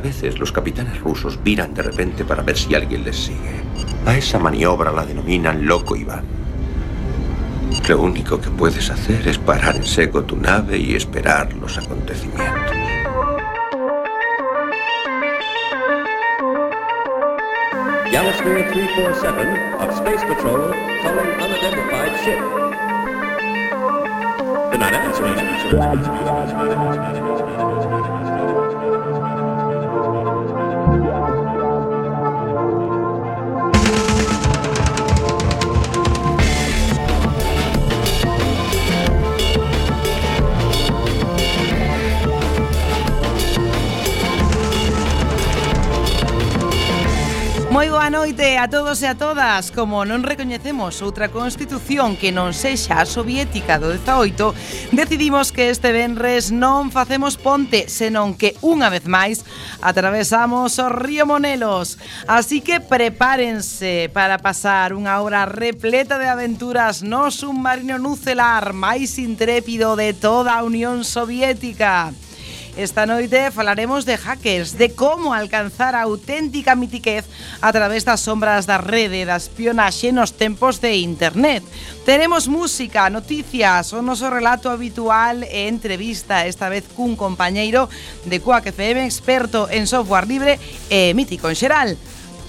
veces los capitanes rusos viran de repente para ver si alguien les sigue. A esa maniobra la denominan loco Iván. Lo único que puedes hacer es parar en seco tu nave y esperar los acontecimientos. Yamasphere 347 of Space Patrol calling unidentified ship. Good night, Moi boa noite a todos e a todas. Como non recoñecemos outra constitución que non sexa a soviética do 18 Decidimos que este venres non facemos ponte Senón que unha vez máis atravesamos o río Monelos Así que prepárense para pasar unha hora repleta de aventuras No submarino nucelar máis intrépido de toda a Unión Soviética Soviética. Esta noite falaremos de hackers, de como alcanzar a auténtica mitiquez a través das sombras da rede, da espionaxe nos tempos de internet. Teremos música, noticias, o noso relato habitual e entrevista, esta vez cun compañeiro de Cuac FM, experto en software libre e mítico en xeral.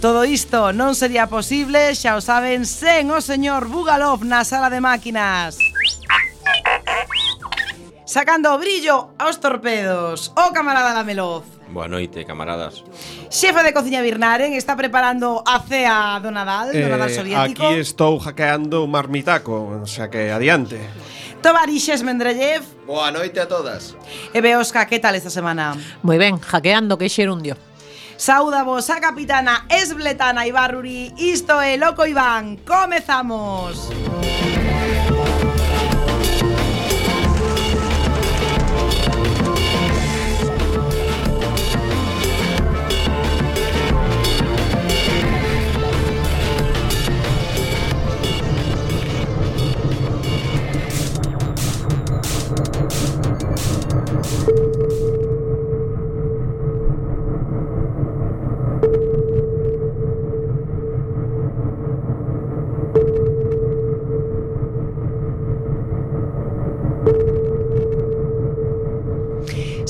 Todo isto non sería posible, xa o saben, sen o señor Bugalov na sala de máquinas sacando o brillo aos torpedos. O camarada Lameloz. Boa noite, camaradas. Xefa de cociña Birnaren está preparando a cea do Nadal, eh, do Nadal eh, soviético. Aquí estou hackeando un marmitaco, o sea que adiante. Tovarixes Mendrellev. Boa noite a todas. E Beosca, que tal esta semana? Moi ben, hackeando que xerundio. Sauda vos a capitana Esbletana Ibarruri, isto é Loco Iván, comezamos. Comezamos.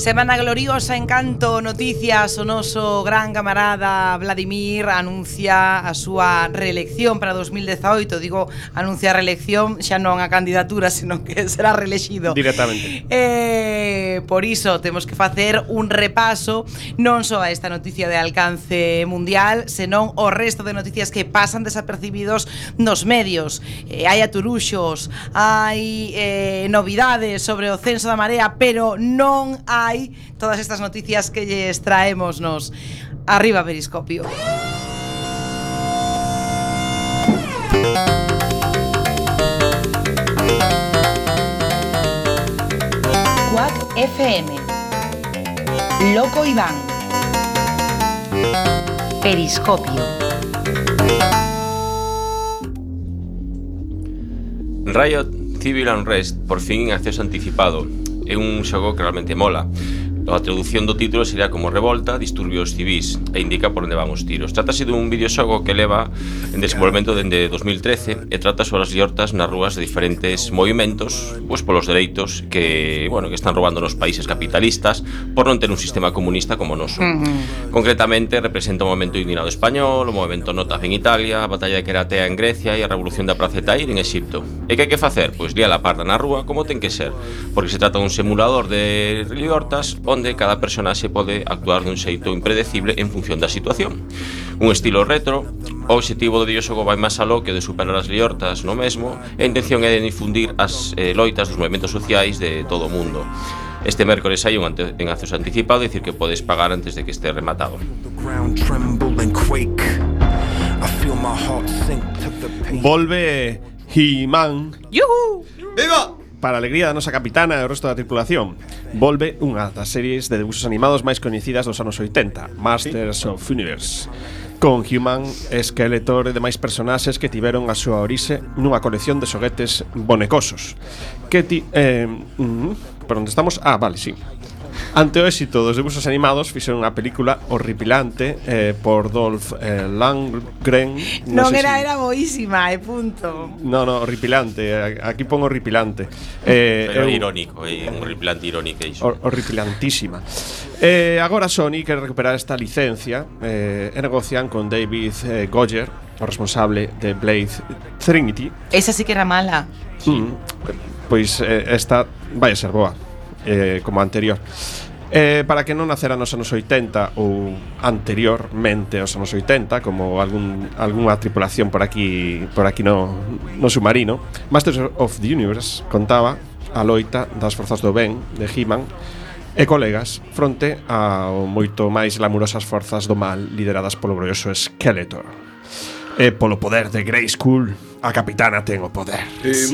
Semana gloriosa en canto noticias o noso gran camarada Vladimir anuncia a súa reelección para 2018 Digo, anuncia a reelección xa non a candidatura, senón que será reelexido. Directamente. Eh, Por iso temos que facer un repaso non só a esta noticia de alcance mundial Senón o resto de noticias que pasan desapercibidos nos medios. Eh, Hai aturuxos, hai eh, novidades sobre o censo da marea Pero non hai todas estas noticias que traemos nos Arriba Periscopio. Quack FM Loco Iván. Periscopio. Riot Civil Unrest, por fin acceso anticipado un xogo que realmente mola. A traducción do título sería como Revolta, disturbios civís e indica por onde van os tiros. Trátase dun videoxogo que leva en desenvolvemento dende 2013 e trata sobre as liortas nas rúas de diferentes movimentos pois polos dereitos que, bueno, que están roubando nos países capitalistas por non ter un sistema comunista como o noso. Concretamente representa o movimento indignado español, o movimento Notaf en Italia, a batalla de Keratea en Grecia e a revolución da Praza Tair en Egipto. E que hai que facer? Pois lia la parda na rúa como ten que ser, porque se trata dun simulador de liortas onde cada personaxe pode actuar dun xeito impredecible en función da situación. Un estilo retro, o obxectivo do videoxogo vai máis aló que de superar as liortas no mesmo, e a intención é de difundir as eh, loitas dos movimentos sociais de todo o mundo. Este mércores hai un ante, en acceso anticipado, dicir que podes pagar antes de que este rematado. Volve He-Man. ¡Yuhu! ¡Viva! para a alegría da nosa capitana e o resto da tripulación. Volve unha das series de debuxos animados máis coñecidas dos anos 80, Masters ¿Sí? of Universe con Human, Skeletor e demais personaxes que tiveron a súa orixe nunha colección de xoguetes bonecosos. Que ti... Eh, mm, por onde estamos? Ah, vale, sí. Ante o éxito dos dibujos animados fixeron unha película horripilante eh, por Dolph eh, Lundgren Non, non sé era, si... era boísima, e eh, punto. No, no, horripilante, aquí pon horripilante. Eh, Pero eu... irónico, é eh, un horripilante irónico iso. Horripilantísima. Eh, Agora Sony quer recuperar esta licencia eh, e negocian con David eh, Goyer o responsable de Blade Trinity. Esa sí que era mala. Mm, Pois eh, esta vai a ser boa eh, como anterior. Eh, para que non nacera nos anos 80 ou anteriormente aos anos 80 como algún, algunha tripulación por aquí por aquí no, no submarino Masters of the Universe contaba a loita das forzas do ben de He-Man e colegas fronte a moito máis lamurosas forzas do mal lideradas polo glorioso Skeletor e polo poder de Grey School a capitana ten o poder. Sí.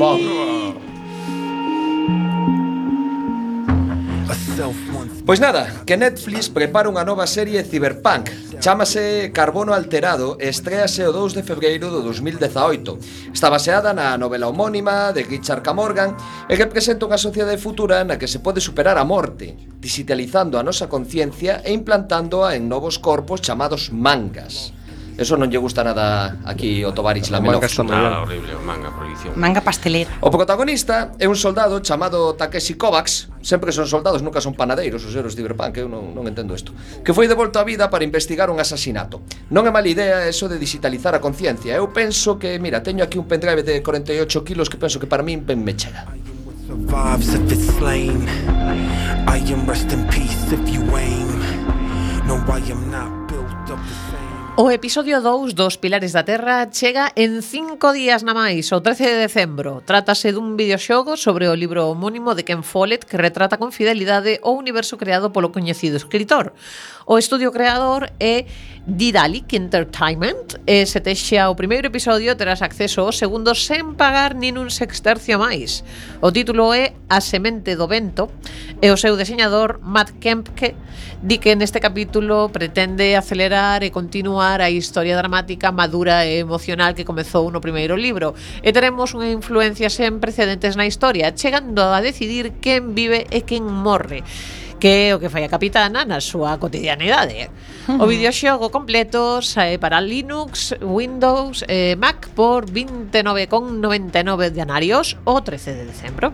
Pois nada, que Netflix prepara unha nova serie Cyberpunk. Chámase Carbono Alterado e estrease o 2 de febreiro do 2018. Está baseada na novela homónima de Richard K. Morgan e que presenta unha sociedade futura na que se pode superar a morte, digitalizando a nosa conciencia e implantándoa en novos corpos chamados mangas. Eso non lle gusta nada aquí o Tovarich Lamenov. Manga está nada horrible, o manga prohibición. Manga pastelera. O protagonista é un soldado chamado Takeshi Kovacs, sempre que son soldados nunca son panadeiros, os héroes de Cyberpunk, eu non, non entendo isto, que foi devolto á vida para investigar un asasinato. Non é mala idea eso de digitalizar a conciencia. Eu penso que, mira, teño aquí un pendrive de 48 kilos que penso que para min ben me chega. survives if it's slain. I am rest in peace if you aim. No, I am not built up. O episodio 2 dos Pilares da Terra chega en cinco días na máis, o 13 de decembro. Trátase dun videoxogo sobre o libro homónimo de Ken Follett que retrata con fidelidade o universo creado polo coñecido escritor. O estudio creador é Didalic Entertainment e se texe o primeiro episodio terás acceso ao segundo sen pagar nin un sextercio máis. O título é A semente do vento e o seu deseñador Matt Kempke di que neste capítulo pretende acelerar e continuar a historia dramática madura e emocional que comezou no primeiro libro. E teremos unha influencia sen precedentes na historia, chegando a decidir quen vive e quen morre que é o que fai a capitana na súa cotidianidade. O videoxogo completo sae para Linux, Windows e Mac por 29,99 denarios o 13 de decembro.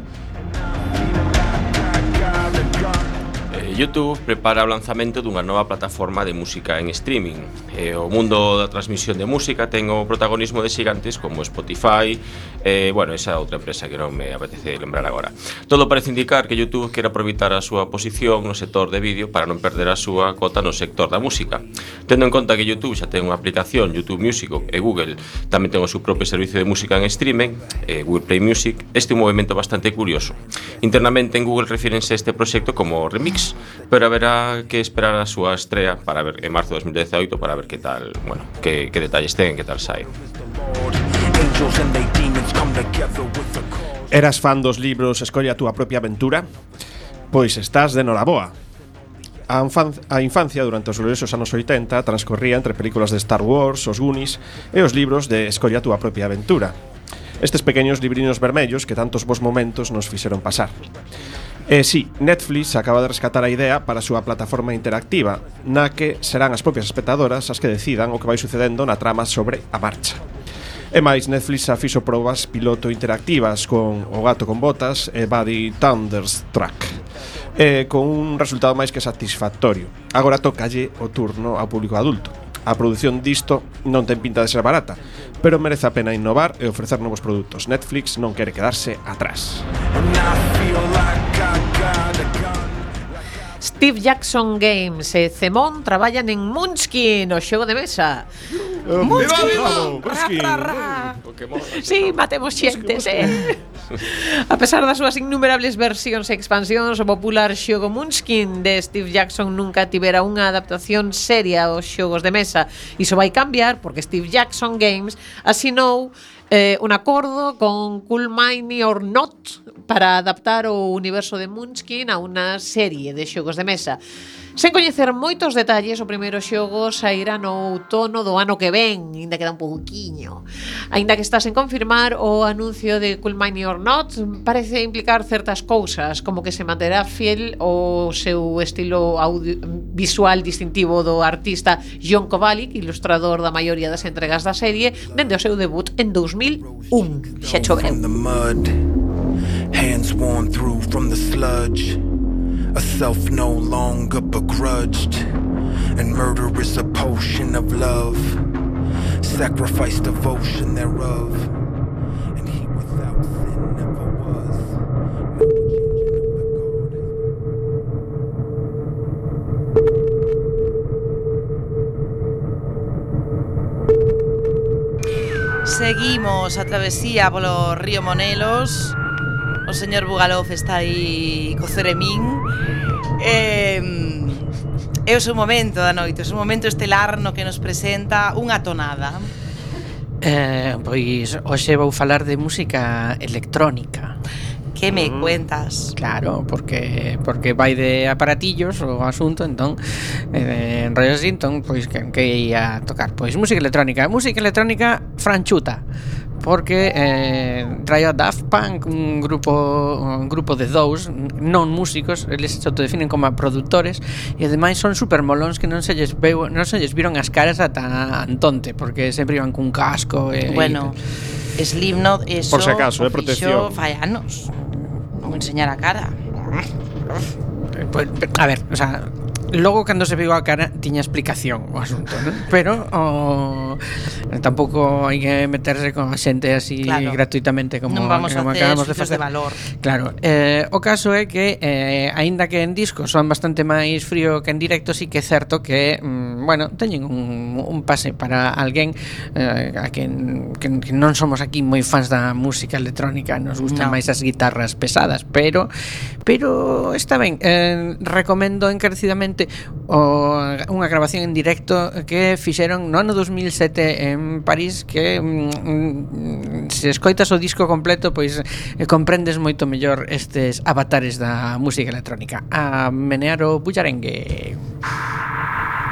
YouTube prepara o lanzamento dunha nova plataforma de música en streaming. E o mundo da transmisión de música ten o protagonismo de xigantes como Spotify, e, bueno, esa outra empresa que non me apetece lembrar agora. Todo parece indicar que YouTube quere aproveitar a súa posición no sector de vídeo para non perder a súa cota no sector da música. Tendo en conta que YouTube xa ten unha aplicación YouTube Music e Google tamén ten o seu propio servicio de música en streaming, eh, Google Play Music, este é un movimento bastante curioso. Internamente en Google refírense a este proxecto como Remix, pero haberá que esperar a súa estrea para ver en marzo de 2018 para ver que tal, bueno, que, que detalles ten, que tal sai. Eras fan dos libros Escolle a túa propia aventura? Pois estás de Noraboa, A, a infancia durante os gloriosos anos 80 transcorría entre películas de Star Wars, os Goonies e os libros de Escolle a túa propia aventura. Estes pequeños librinos vermellos que tantos bons momentos nos fixeron pasar. E si, sí, Netflix acaba de rescatar a idea para a súa plataforma interactiva, na que serán as propias espectadoras as que decidan o que vai sucedendo na trama sobre a marcha. E máis, Netflix xa fixo probas piloto interactivas con O Gato con Botas e Buddy Thunderstruck eh, con un resultado máis que satisfactorio. Agora tocalle o turno ao público adulto. A produción disto non ten pinta de ser barata, pero merece a pena innovar e ofrecer novos produtos. Netflix non quere quedarse atrás. Nothing. Steve Jackson Games e Cemón traballan en Munchkin, o xogo de mesa. Munchkin! Bravo, Munchkin. Sí, matemos xentes, eh? A pesar das súas innumerables versións e expansións, o popular xogo Munchkin de Steve Jackson nunca tivera unha adaptación seria aos xogos de mesa. Iso vai cambiar porque Steve Jackson Games asinou eh, un acordo con Cool Mine or Not para adaptar o universo de Munchkin a unha serie de xogos de mesa. Sen coñecer moitos detalles, o primeiro xogo sairá no outono do ano que ven, ainda queda un pouquiño. Ainda que está sen confirmar o anuncio de Cool Mine or Not, parece implicar certas cousas, como que se manterá fiel ao seu estilo audio, visual distintivo do artista John Kovalik, ilustrador da maioría das entregas da serie, dende o seu debut en 2001. Xa choveu. Hands worn through from the sludge A self no longer begrudged, and murder is a potion of love. Sacrifice devotion thereof, and he without sin never was. Seguimos a travesía polo río Monelos o señor Bugalov está aí co Ceremín. Eh, é o seu momento da noite, o seu momento estelar no que nos presenta unha tonada. Eh, Pois hoxe vou falar de música electrónica. Que me mm. cuentas? Claro, porque porque vai de aparatillos o asunto, entón eh, en rollo así, entón, pois que, que ia tocar? Pois música electrónica, música electrónica franchuta porque eh, traía Daft Punk un grupo un grupo de dous non músicos eles se autodefinen como produtores e ademais son super molóns que non se lles veu, non se lles viron as caras ata Antonte porque sempre iban cun casco e, bueno e... Slipknot eso por si acaso é protección. fai anos. Non enseñar a cara. Pues, a ver o sea Logo cando se viu a cara tiña explicación o asunto, ¿no? pero o, tampouco hai que meterse con a xente así claro. gratuitamente como, non vamos como a acabamos de facer. De valor. Claro, eh, o caso é que eh, aínda que en disco son bastante máis frío que en directo, sí que é certo que mm, bueno, teñen un, un pase para alguén eh, a quen, que, que non somos aquí moi fans da música electrónica, nos gustan no. máis as guitarras pesadas, pero pero está ben, eh, recomendo encarecidamente o, unha grabación en directo que fixeron no ano 2007 en París que mm, mm, se escoitas o disco completo pois eh, comprendes moito mellor estes avatares da música electrónica. A menear o bullarengue Música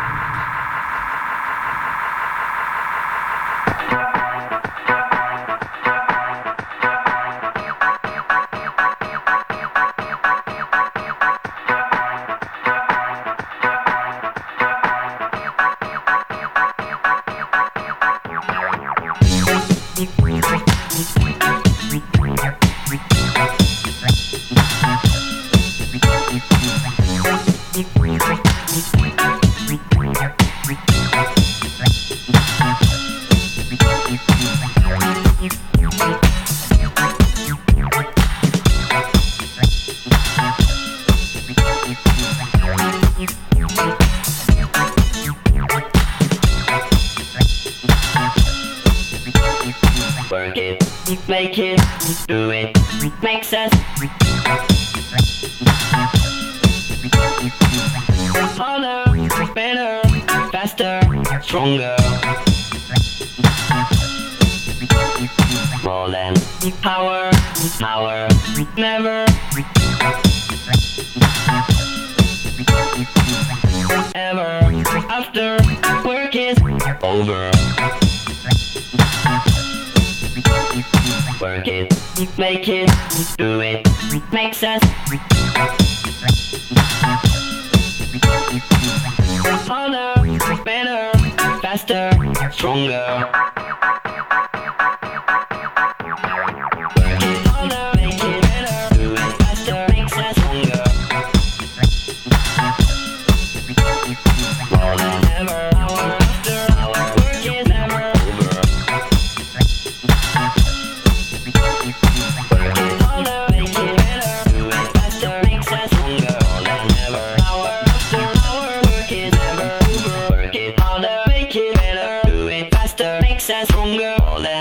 obsessed, homegirl.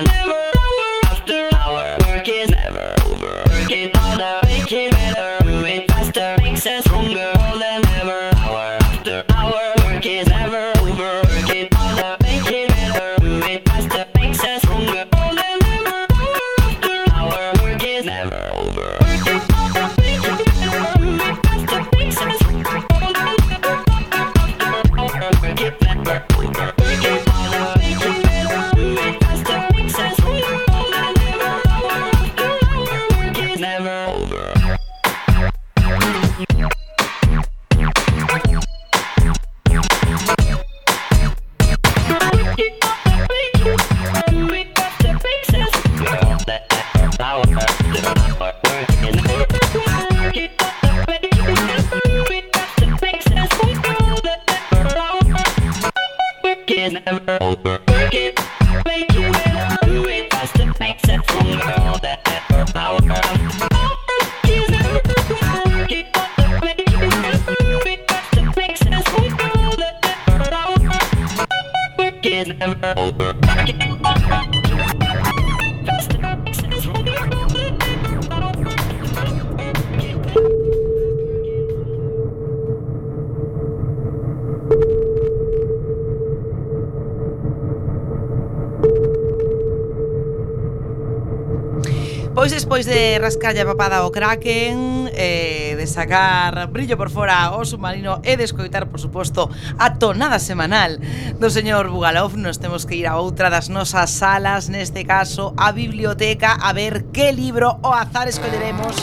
sacarlle a papada ao Kraken, eh, de sacar brillo por fora ao submarino e de escoitar, por suposto, a tonada semanal do señor Bugalov. Nos temos que ir a outra das nosas salas, neste caso, a biblioteca, a ver que libro o azar escolleremos.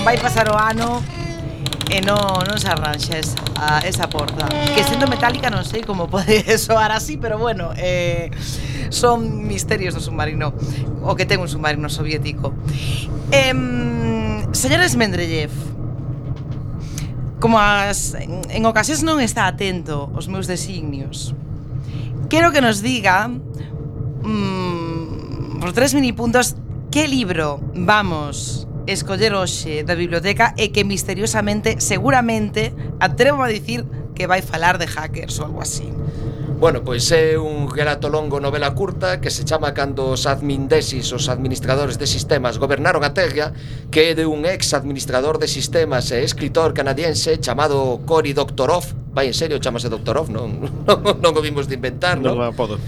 Vai pasar o ano Eh, e non, non se arranxa esa, a, esa porta. Que sendo metálica non sei como pode soar así, pero bueno, eh, son misterios do submarino, o que ten un submarino soviético. Eh, señores Mendeleev, como as, en, en ocasións non está atento aos meus designios, quero que nos diga mm, por tres mini puntos que libro vamos escoller hoxe da biblioteca e que misteriosamente, seguramente, atrevo a dicir que vai falar de hackers ou algo así. Bueno, pois é un relato longo novela curta que se chama Cando os admindesis, os administradores de sistemas, gobernaron a Terra, que é de un ex administrador de sistemas e escritor canadiense chamado Cory Doctorow. Vai, en serio, chamase Doctorow, non, non, non o vimos de inventar, non? Non, podo.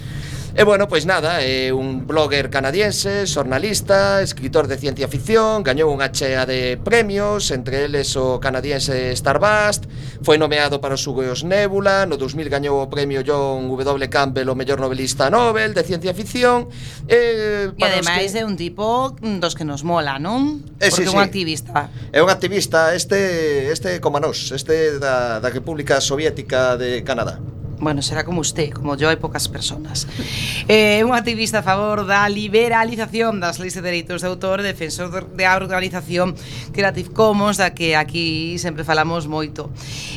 E bueno, pois nada, é un blogger canadiense, xornalista, escritor de ciencia ficción, gañou unha chea de premios, entre eles o canadiense Starbust, foi nomeado para os Hugo's Nebula, no 2000 gañou o premio John W. Campbell o mellor novelista Nobel de ciencia ficción. E, e ademais que... é un tipo dos que nos mola, non? Eh, Porque sí, un activista. É un activista, este este como nós, este da, da República Soviética de Canadá bueno, será como usted, como yo, hai pocas personas. É eh, un activista a favor da liberalización das leis de dereitos de autor, defensor de organización Creative Commons, da que aquí sempre falamos moito.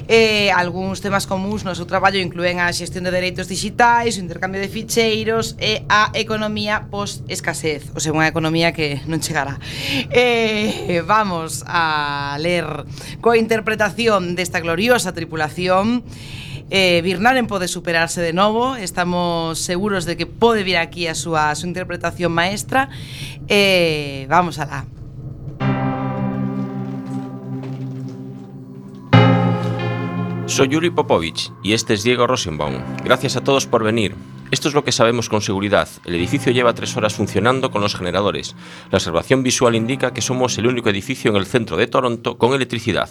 Eh, algúns temas comuns no seu traballo incluen a xestión de dereitos digitais, o intercambio de ficheiros e a economía post-escasez, ou sea, unha economía que non chegará. Eh, vamos a ler coa interpretación desta gloriosa tripulación Eh, Birnaren superarse de novo Estamos seguros de que pode vir aquí a súa, a súa interpretación maestra eh, Vamos alá Soy Yuri Popovich y este es Diego Rosenbaum. Gracias a todos por venir. Esto es lo que sabemos con seguridad. El edificio lleva tres horas funcionando con los generadores. La observación visual indica que somos el único edificio en el centro de Toronto con electricidad,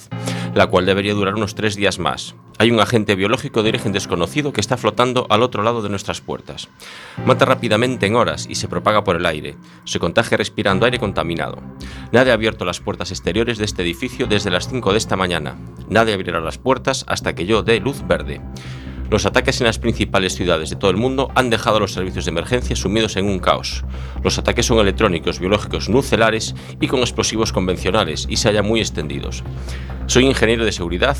la cual debería durar unos tres días más. Hay un agente biológico de origen desconocido que está flotando al otro lado de nuestras puertas. Mata rápidamente en horas y se propaga por el aire. Se contagia respirando aire contaminado. Nadie ha abierto las puertas exteriores de este edificio desde las 5 de esta mañana. Nadie abrirá las puertas hasta que yo dé luz verde. Los ataques en las principales ciudades de todo el mundo han dejado a los servicios de emergencia sumidos en un caos. Los ataques son electrónicos, biológicos, nucleares y con explosivos convencionales y se hallan muy extendidos. Soy ingeniero de seguridad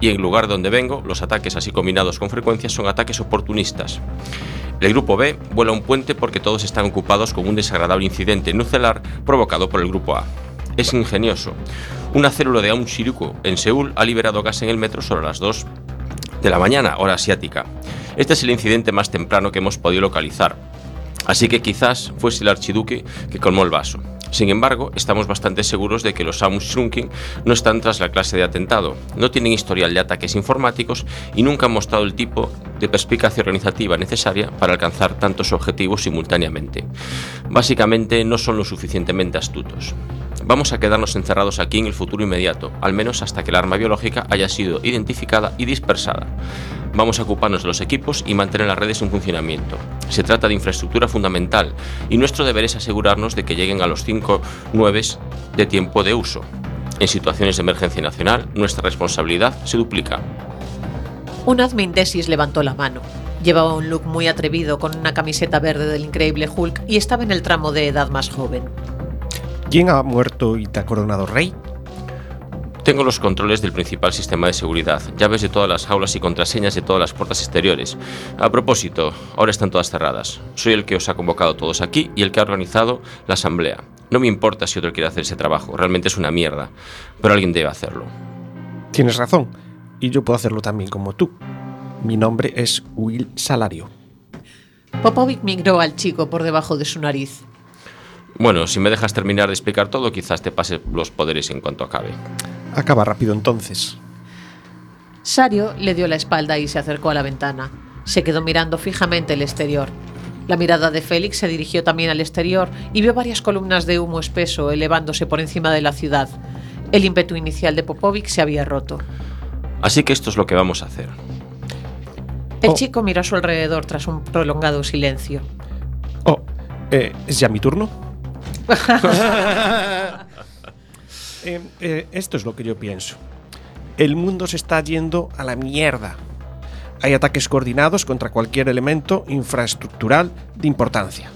y en el lugar donde vengo, los ataques así combinados con frecuencia son ataques oportunistas. El grupo B vuela un puente porque todos están ocupados con un desagradable incidente nuclear provocado por el grupo A. Es ingenioso. Una célula de Aum Shiriku en Seúl ha liberado gas en el metro sobre las 2 de la mañana, hora asiática. Este es el incidente más temprano que hemos podido localizar, así que quizás fuese el archiduque que colmó el vaso. Sin embargo, estamos bastante seguros de que los Armstronging no están tras la clase de atentado, no tienen historial de ataques informáticos y nunca han mostrado el tipo de perspicacia organizativa necesaria para alcanzar tantos objetivos simultáneamente. Básicamente no son lo suficientemente astutos. Vamos a quedarnos encerrados aquí en el futuro inmediato, al menos hasta que el arma biológica haya sido identificada y dispersada. Vamos a ocuparnos de los equipos y mantener las redes en funcionamiento. Se trata de infraestructura fundamental y nuestro deber es asegurarnos de que lleguen a los 5 9 de tiempo de uso. En situaciones de emergencia nacional, nuestra responsabilidad se duplica. Un admindesis levantó la mano. Llevaba un look muy atrevido con una camiseta verde del increíble Hulk y estaba en el tramo de edad más joven. ¿Quién ha muerto y te ha coronado rey? Tengo los controles del principal sistema de seguridad, llaves de todas las jaulas y contraseñas de todas las puertas exteriores. A propósito, ahora están todas cerradas. Soy el que os ha convocado todos aquí y el que ha organizado la asamblea. No me importa si otro quiere hacer ese trabajo, realmente es una mierda, pero alguien debe hacerlo. Tienes razón. Y yo puedo hacerlo también como tú. Mi nombre es Will Salario. Popovic migró al chico por debajo de su nariz. Bueno, si me dejas terminar de explicar todo, quizás te pase los poderes en cuanto acabe. Acaba rápido entonces. Sario le dio la espalda y se acercó a la ventana. Se quedó mirando fijamente el exterior. La mirada de Félix se dirigió también al exterior y vio varias columnas de humo espeso elevándose por encima de la ciudad. El ímpetu inicial de Popovic se había roto. Así que esto es lo que vamos a hacer. El Oh. chico miró a su alrededor tras un prolongado silencio. Oh, eh, ¿es ya mi turno? Eh, eh, esto es lo que yo pienso. El mundo se está yendo a la mierda. Hay ataques coordinados contra cualquier elemento infraestructural de importancia.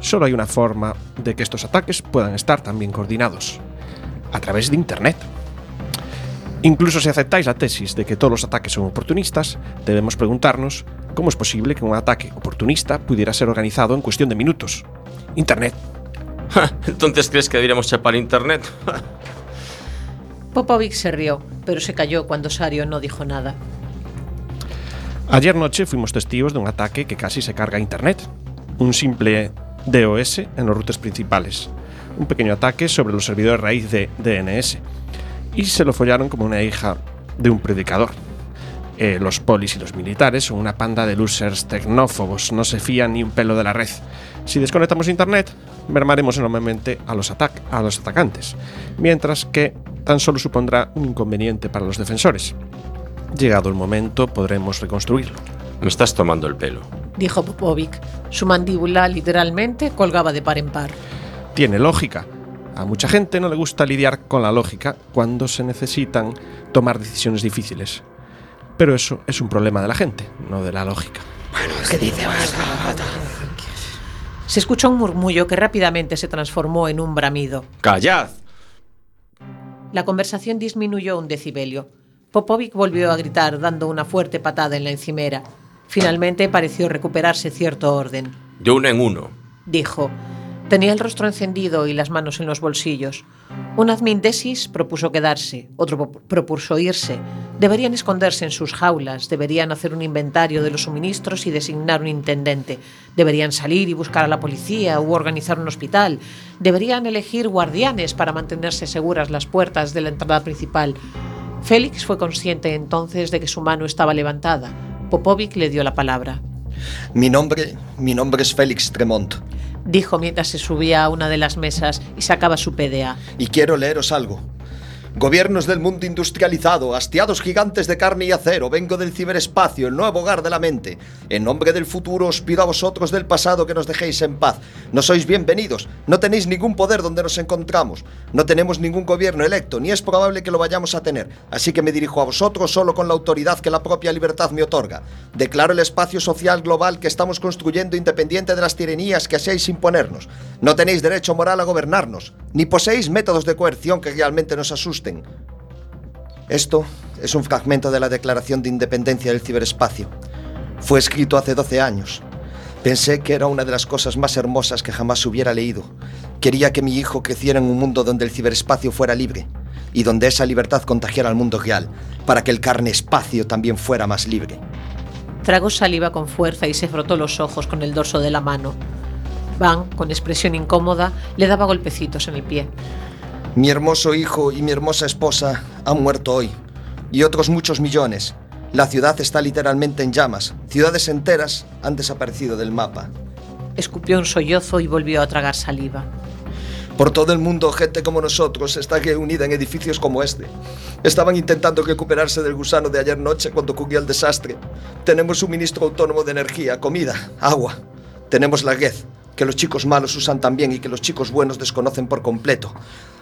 Solo hay una forma de que estos ataques puedan estar también coordinados. A través de Internet. Incluso si aceptáis la tesis de que todos los ataques son oportunistas, debemos preguntarnos cómo es posible que un ataque oportunista pudiera ser organizado en cuestión de minutos. Internet. Entonces, ¿crees que deberíamos chapar internet? Popovic se rió, pero se calló cuando Sario no dijo nada. Ayer noche fuimos testigos de un ataque que casi se carga Internet. Un simple DOS en los routers principales. Un pequeño ataque sobre los servidores raíz de DNS. Y se lo follaron como una hija de un predicador. Eh, los polis y los militares son una panda de losers tecnófobos, no se fían ni un pelo de la red. Si desconectamos Internet, mermaremos enormemente a los, atac- a los atacantes, mientras que tan solo supondrá un inconveniente para los defensores. Llegado el momento, podremos reconstruirlo. Me estás tomando el pelo. Dijo Popovic. Su mandíbula literalmente colgaba de par en par. Tiene lógica. A mucha gente no le gusta lidiar con la lógica cuando se necesitan tomar decisiones difíciles. Pero eso es un problema de la gente, no de la lógica. Se escuchó un murmullo que rápidamente se transformó en un bramido. ¡Callad! La conversación disminuyó un decibelio. Popovic volvió a gritar dando una fuerte patada en la encimera. Finalmente pareció recuperarse cierto orden. De uno en uno. Dijo. Tenía el rostro encendido y las manos en los bolsillos. Un admin desis propuso quedarse, otro propuso irse. Deberían esconderse en sus jaulas, deberían hacer un inventario de los suministros y designar un intendente. Deberían salir y buscar a la policía u organizar un hospital. Deberían elegir guardianes para mantenerse seguras las puertas de la entrada principal. Félix fue consciente entonces de que su mano estaba levantada. Popovic le dio la palabra. Mi nombre, mi nombre es Félix Tremont Dijo mientras se subía a una de las mesas y sacaba su PDA. y quiero leeros algo. Gobiernos del mundo industrializado, hastiados gigantes de carne y acero, vengo del ciberespacio, el nuevo hogar de la mente. En nombre del futuro os pido a vosotros del pasado que nos dejéis en paz. No sois bienvenidos, no tenéis ningún poder donde nos encontramos, no tenemos ningún gobierno electo, ni es probable que lo vayamos a tener. Así que me dirijo a vosotros solo con la autoridad que la propia libertad me otorga. Declaro el espacio social global que estamos construyendo independiente de las tiranías que hacéis imponernos. No tenéis derecho moral a gobernarnos, ni poseéis métodos de coerción que realmente nos asusten. Esto es un fragmento de la Declaración de Independencia del Ciberespacio. Fue escrito hace 12 años. Pensé que era una de las cosas más hermosas que jamás hubiera leído. Quería que mi hijo creciera en un mundo donde el ciberespacio fuera libre y donde esa libertad contagiara al mundo real, para que el carne espacio también fuera más libre. Tragó saliva con fuerza y se frotó los ojos con el dorso de la mano. Van, con expresión incómoda, le daba golpecitos en el pie. Mi hermoso hijo y mi hermosa esposa han muerto hoy, y otros muchos millones. La ciudad está literalmente en llamas. Ciudades enteras han desaparecido del mapa. Escupió un sollozo y volvió a tragar saliva. Por todo el mundo, gente como nosotros está reunida en edificios como este. Estaban intentando recuperarse del gusano de ayer noche cuando ocurrió el desastre. Tenemos suministro autónomo de energía, comida, agua. Tenemos la red, que los chicos malos usan también y que los chicos buenos desconocen por completo.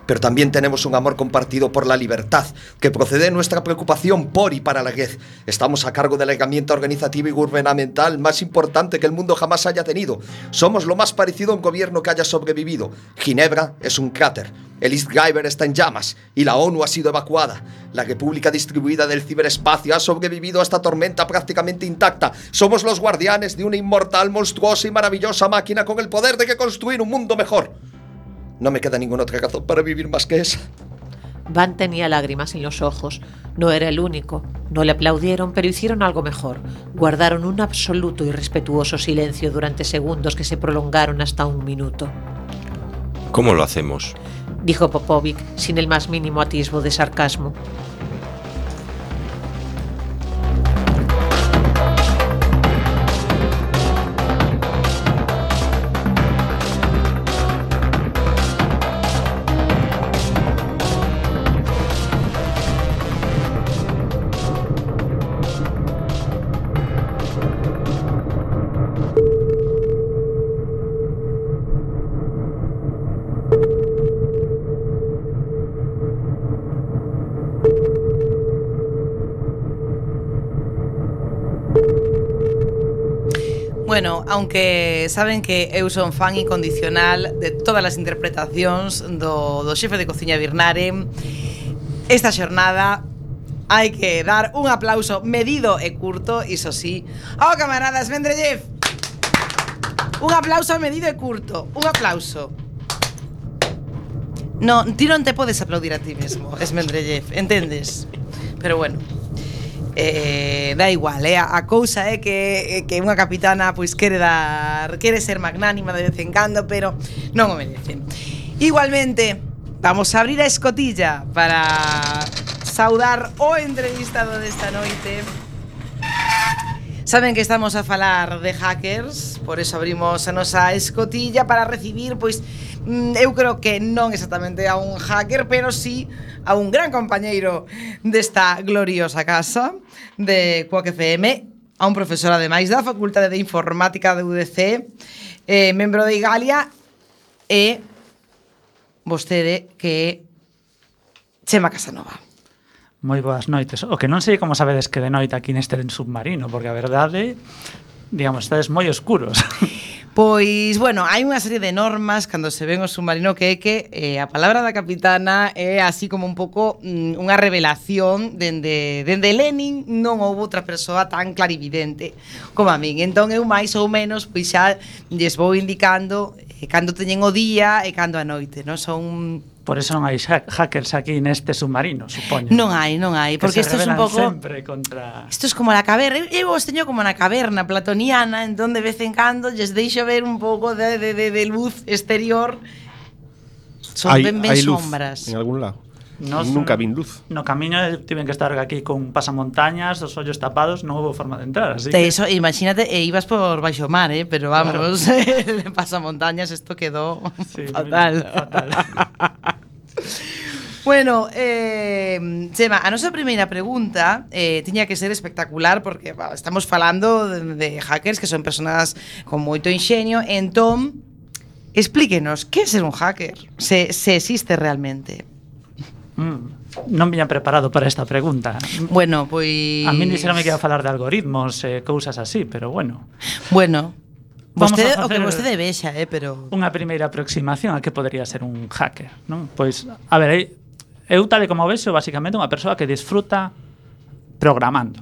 Pero también tenemos un amor compartido por la libertad, que procede de nuestra preocupación por y para la red. Estamos a cargo de la herramienta organizativa y gubernamental más importante que el mundo jamás haya tenido. Somos lo más parecido a un gobierno que haya sobrevivido. Ginebra es un cráter. El East Greiber está en llamas y la ONU ha sido evacuada. La República distribuida del ciberespacio ha sobrevivido a esta tormenta prácticamente intacta. Somos los guardianes de una inmortal, monstruosa y maravillosa máquina con el poder de que construir un mundo mejor. No me queda ninguna otra razón para vivir más que esa. Van tenía lágrimas en los ojos. No era el único. No le aplaudieron, pero hicieron algo mejor. Guardaron un absoluto y respetuoso silencio durante segundos que se prolongaron hasta un minuto. ¿Cómo lo hacemos? Dijo Popovic sin el más mínimo atisbo de sarcasmo. saben que eu son fan incondicional de todas as interpretacións do, do xefe de cociña Birnare. Esta xornada hai que dar un aplauso medido e curto, iso sí, ao camaradas Vendrellev. Un aplauso medido e curto, un aplauso. No, ti non te podes aplaudir a ti mesmo, Esmendrellev, entendes? Pero bueno eh, da igual, eh? a cousa é que, que unha capitana pois quere dar, quere ser magnánima de vez en cando, pero non o merecen. Igualmente, vamos a abrir a escotilla para saudar o entrevistado desta noite. Saben que estamos a falar de hackers, por eso abrimos a nosa escotilla para recibir pois Mm, eu creo que non exactamente a un hacker, pero sí a un gran compañeiro desta gloriosa casa de Quack FM, a un profesor ademais da Facultade de Informática de UDC, eh, membro de Igalia e vostede que é Chema Casanova. Moi boas noites. O que non sei como sabedes que de noite aquí neste submarino, porque a verdade, digamos, estades moi oscuros. Pois, bueno, hai unha serie de normas cando se ven o submarino que é que eh, a palabra da capitana é así como un pouco mm, unha revelación dende, dende Lenin non houve outra persoa tan clarividente como a min. Entón eu máis ou menos pois xa lles vou indicando eh, cando teñen o día e cando a noite, non? Son Por eso non hai hackers aquí neste submarino, supoño. Non hai, non hai, porque isto é un pouco sempre contra Isto é como la caverna, eu vos teño como na caverna platoniana, en donde vez en cando lles deixo ver un pouco de, de, de, de luz exterior Son hay, ben ben hai luz sombras. en algún lado. Nos, nunca vin luz. No camiño eh, tiven que estar aquí con pasamontañas, os ollos tapados, non houve forma de entrar. Así que... Eso, imagínate, e ibas por baixo mar, eh? pero vamos, claro. pasa pasamontañas isto quedou sí, fatal. Fatal. Bueno, eh, Chema, a nosa primeira pregunta eh, tiña que ser espectacular porque bah, estamos falando de, de hackers que son personas con moito enxeño entón, explíquenos, que é ser un hacker? Se, se existe realmente? Mm, non viña preparado para esta pregunta. Bueno, pois... A mí dixera me que ia falar de algoritmos e eh, cousas así, pero bueno. Bueno, Vostede, o que vostede vexa, eh, pero... Unha primeira aproximación a que podería ser un hacker, non? Pois, a ver, eh, eu tal como vexo, basicamente, unha persoa que disfruta programando.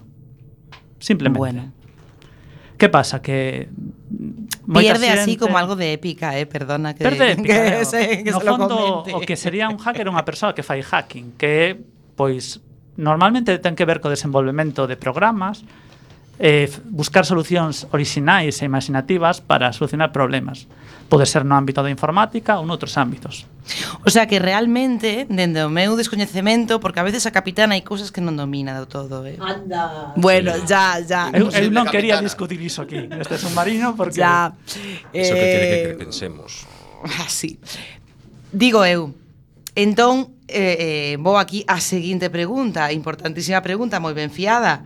Simplemente. Bueno. Que pasa? Que Pierde xente. así como algo de épica, eh, perdona que Perde épica, que, claro. se, que no se fondo, comente. o que sería un hacker é unha persoa que fai hacking, que pois normalmente ten que ver co desenvolvemento de programas, eh, buscar solucións orixinais e imaginativas para solucionar problemas. Pode ser no ámbito da informática ou noutros ámbitos. O sea que realmente, dende o meu descoñecemento, porque a veces a capitana hai cousas que non domina do todo, eh. Anda. Bueno, ya, ya. Eu, eu non quería discutir iso aquí, este submarino, porque Ya. Eso que quere que eh, pensemos. Ah, Así. Digo eu. Entón, eh, eh, vou aquí a seguinte pregunta, importantísima pregunta, moi ben fiada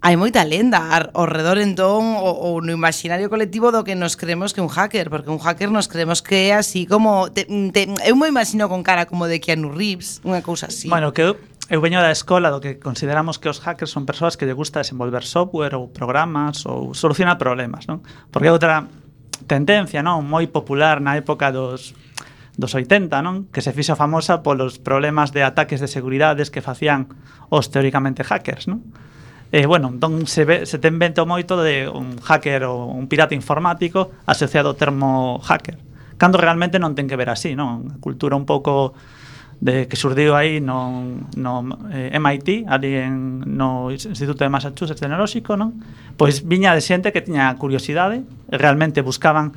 hai moita lenda ao redor entón ou, ou no imaginario colectivo do que nos creemos que un hacker, porque un hacker nos creemos que é así como te, te, eu me imagino con cara como de Keanu Reeves, unha cousa así. Bueno, que eu, eu veño da escola do que consideramos que os hackers son persoas que lle gusta desenvolver software ou programas ou solucionar problemas, non? Porque é outra tendencia, non, moi popular na época dos dos 80, non? Que se fixo famosa polos problemas de ataques de seguridades que facían os teóricamente hackers, non? Eh, bueno, entón se, ve, se ten vento moito de un hacker ou un pirata informático asociado ao termo hacker. Cando realmente non ten que ver así, non? A cultura un pouco de que surdiu aí no, no eh, MIT, ali en, no Instituto de Massachusetts Tecnolóxico, non? Pois viña de xente que tiña curiosidade, realmente buscaban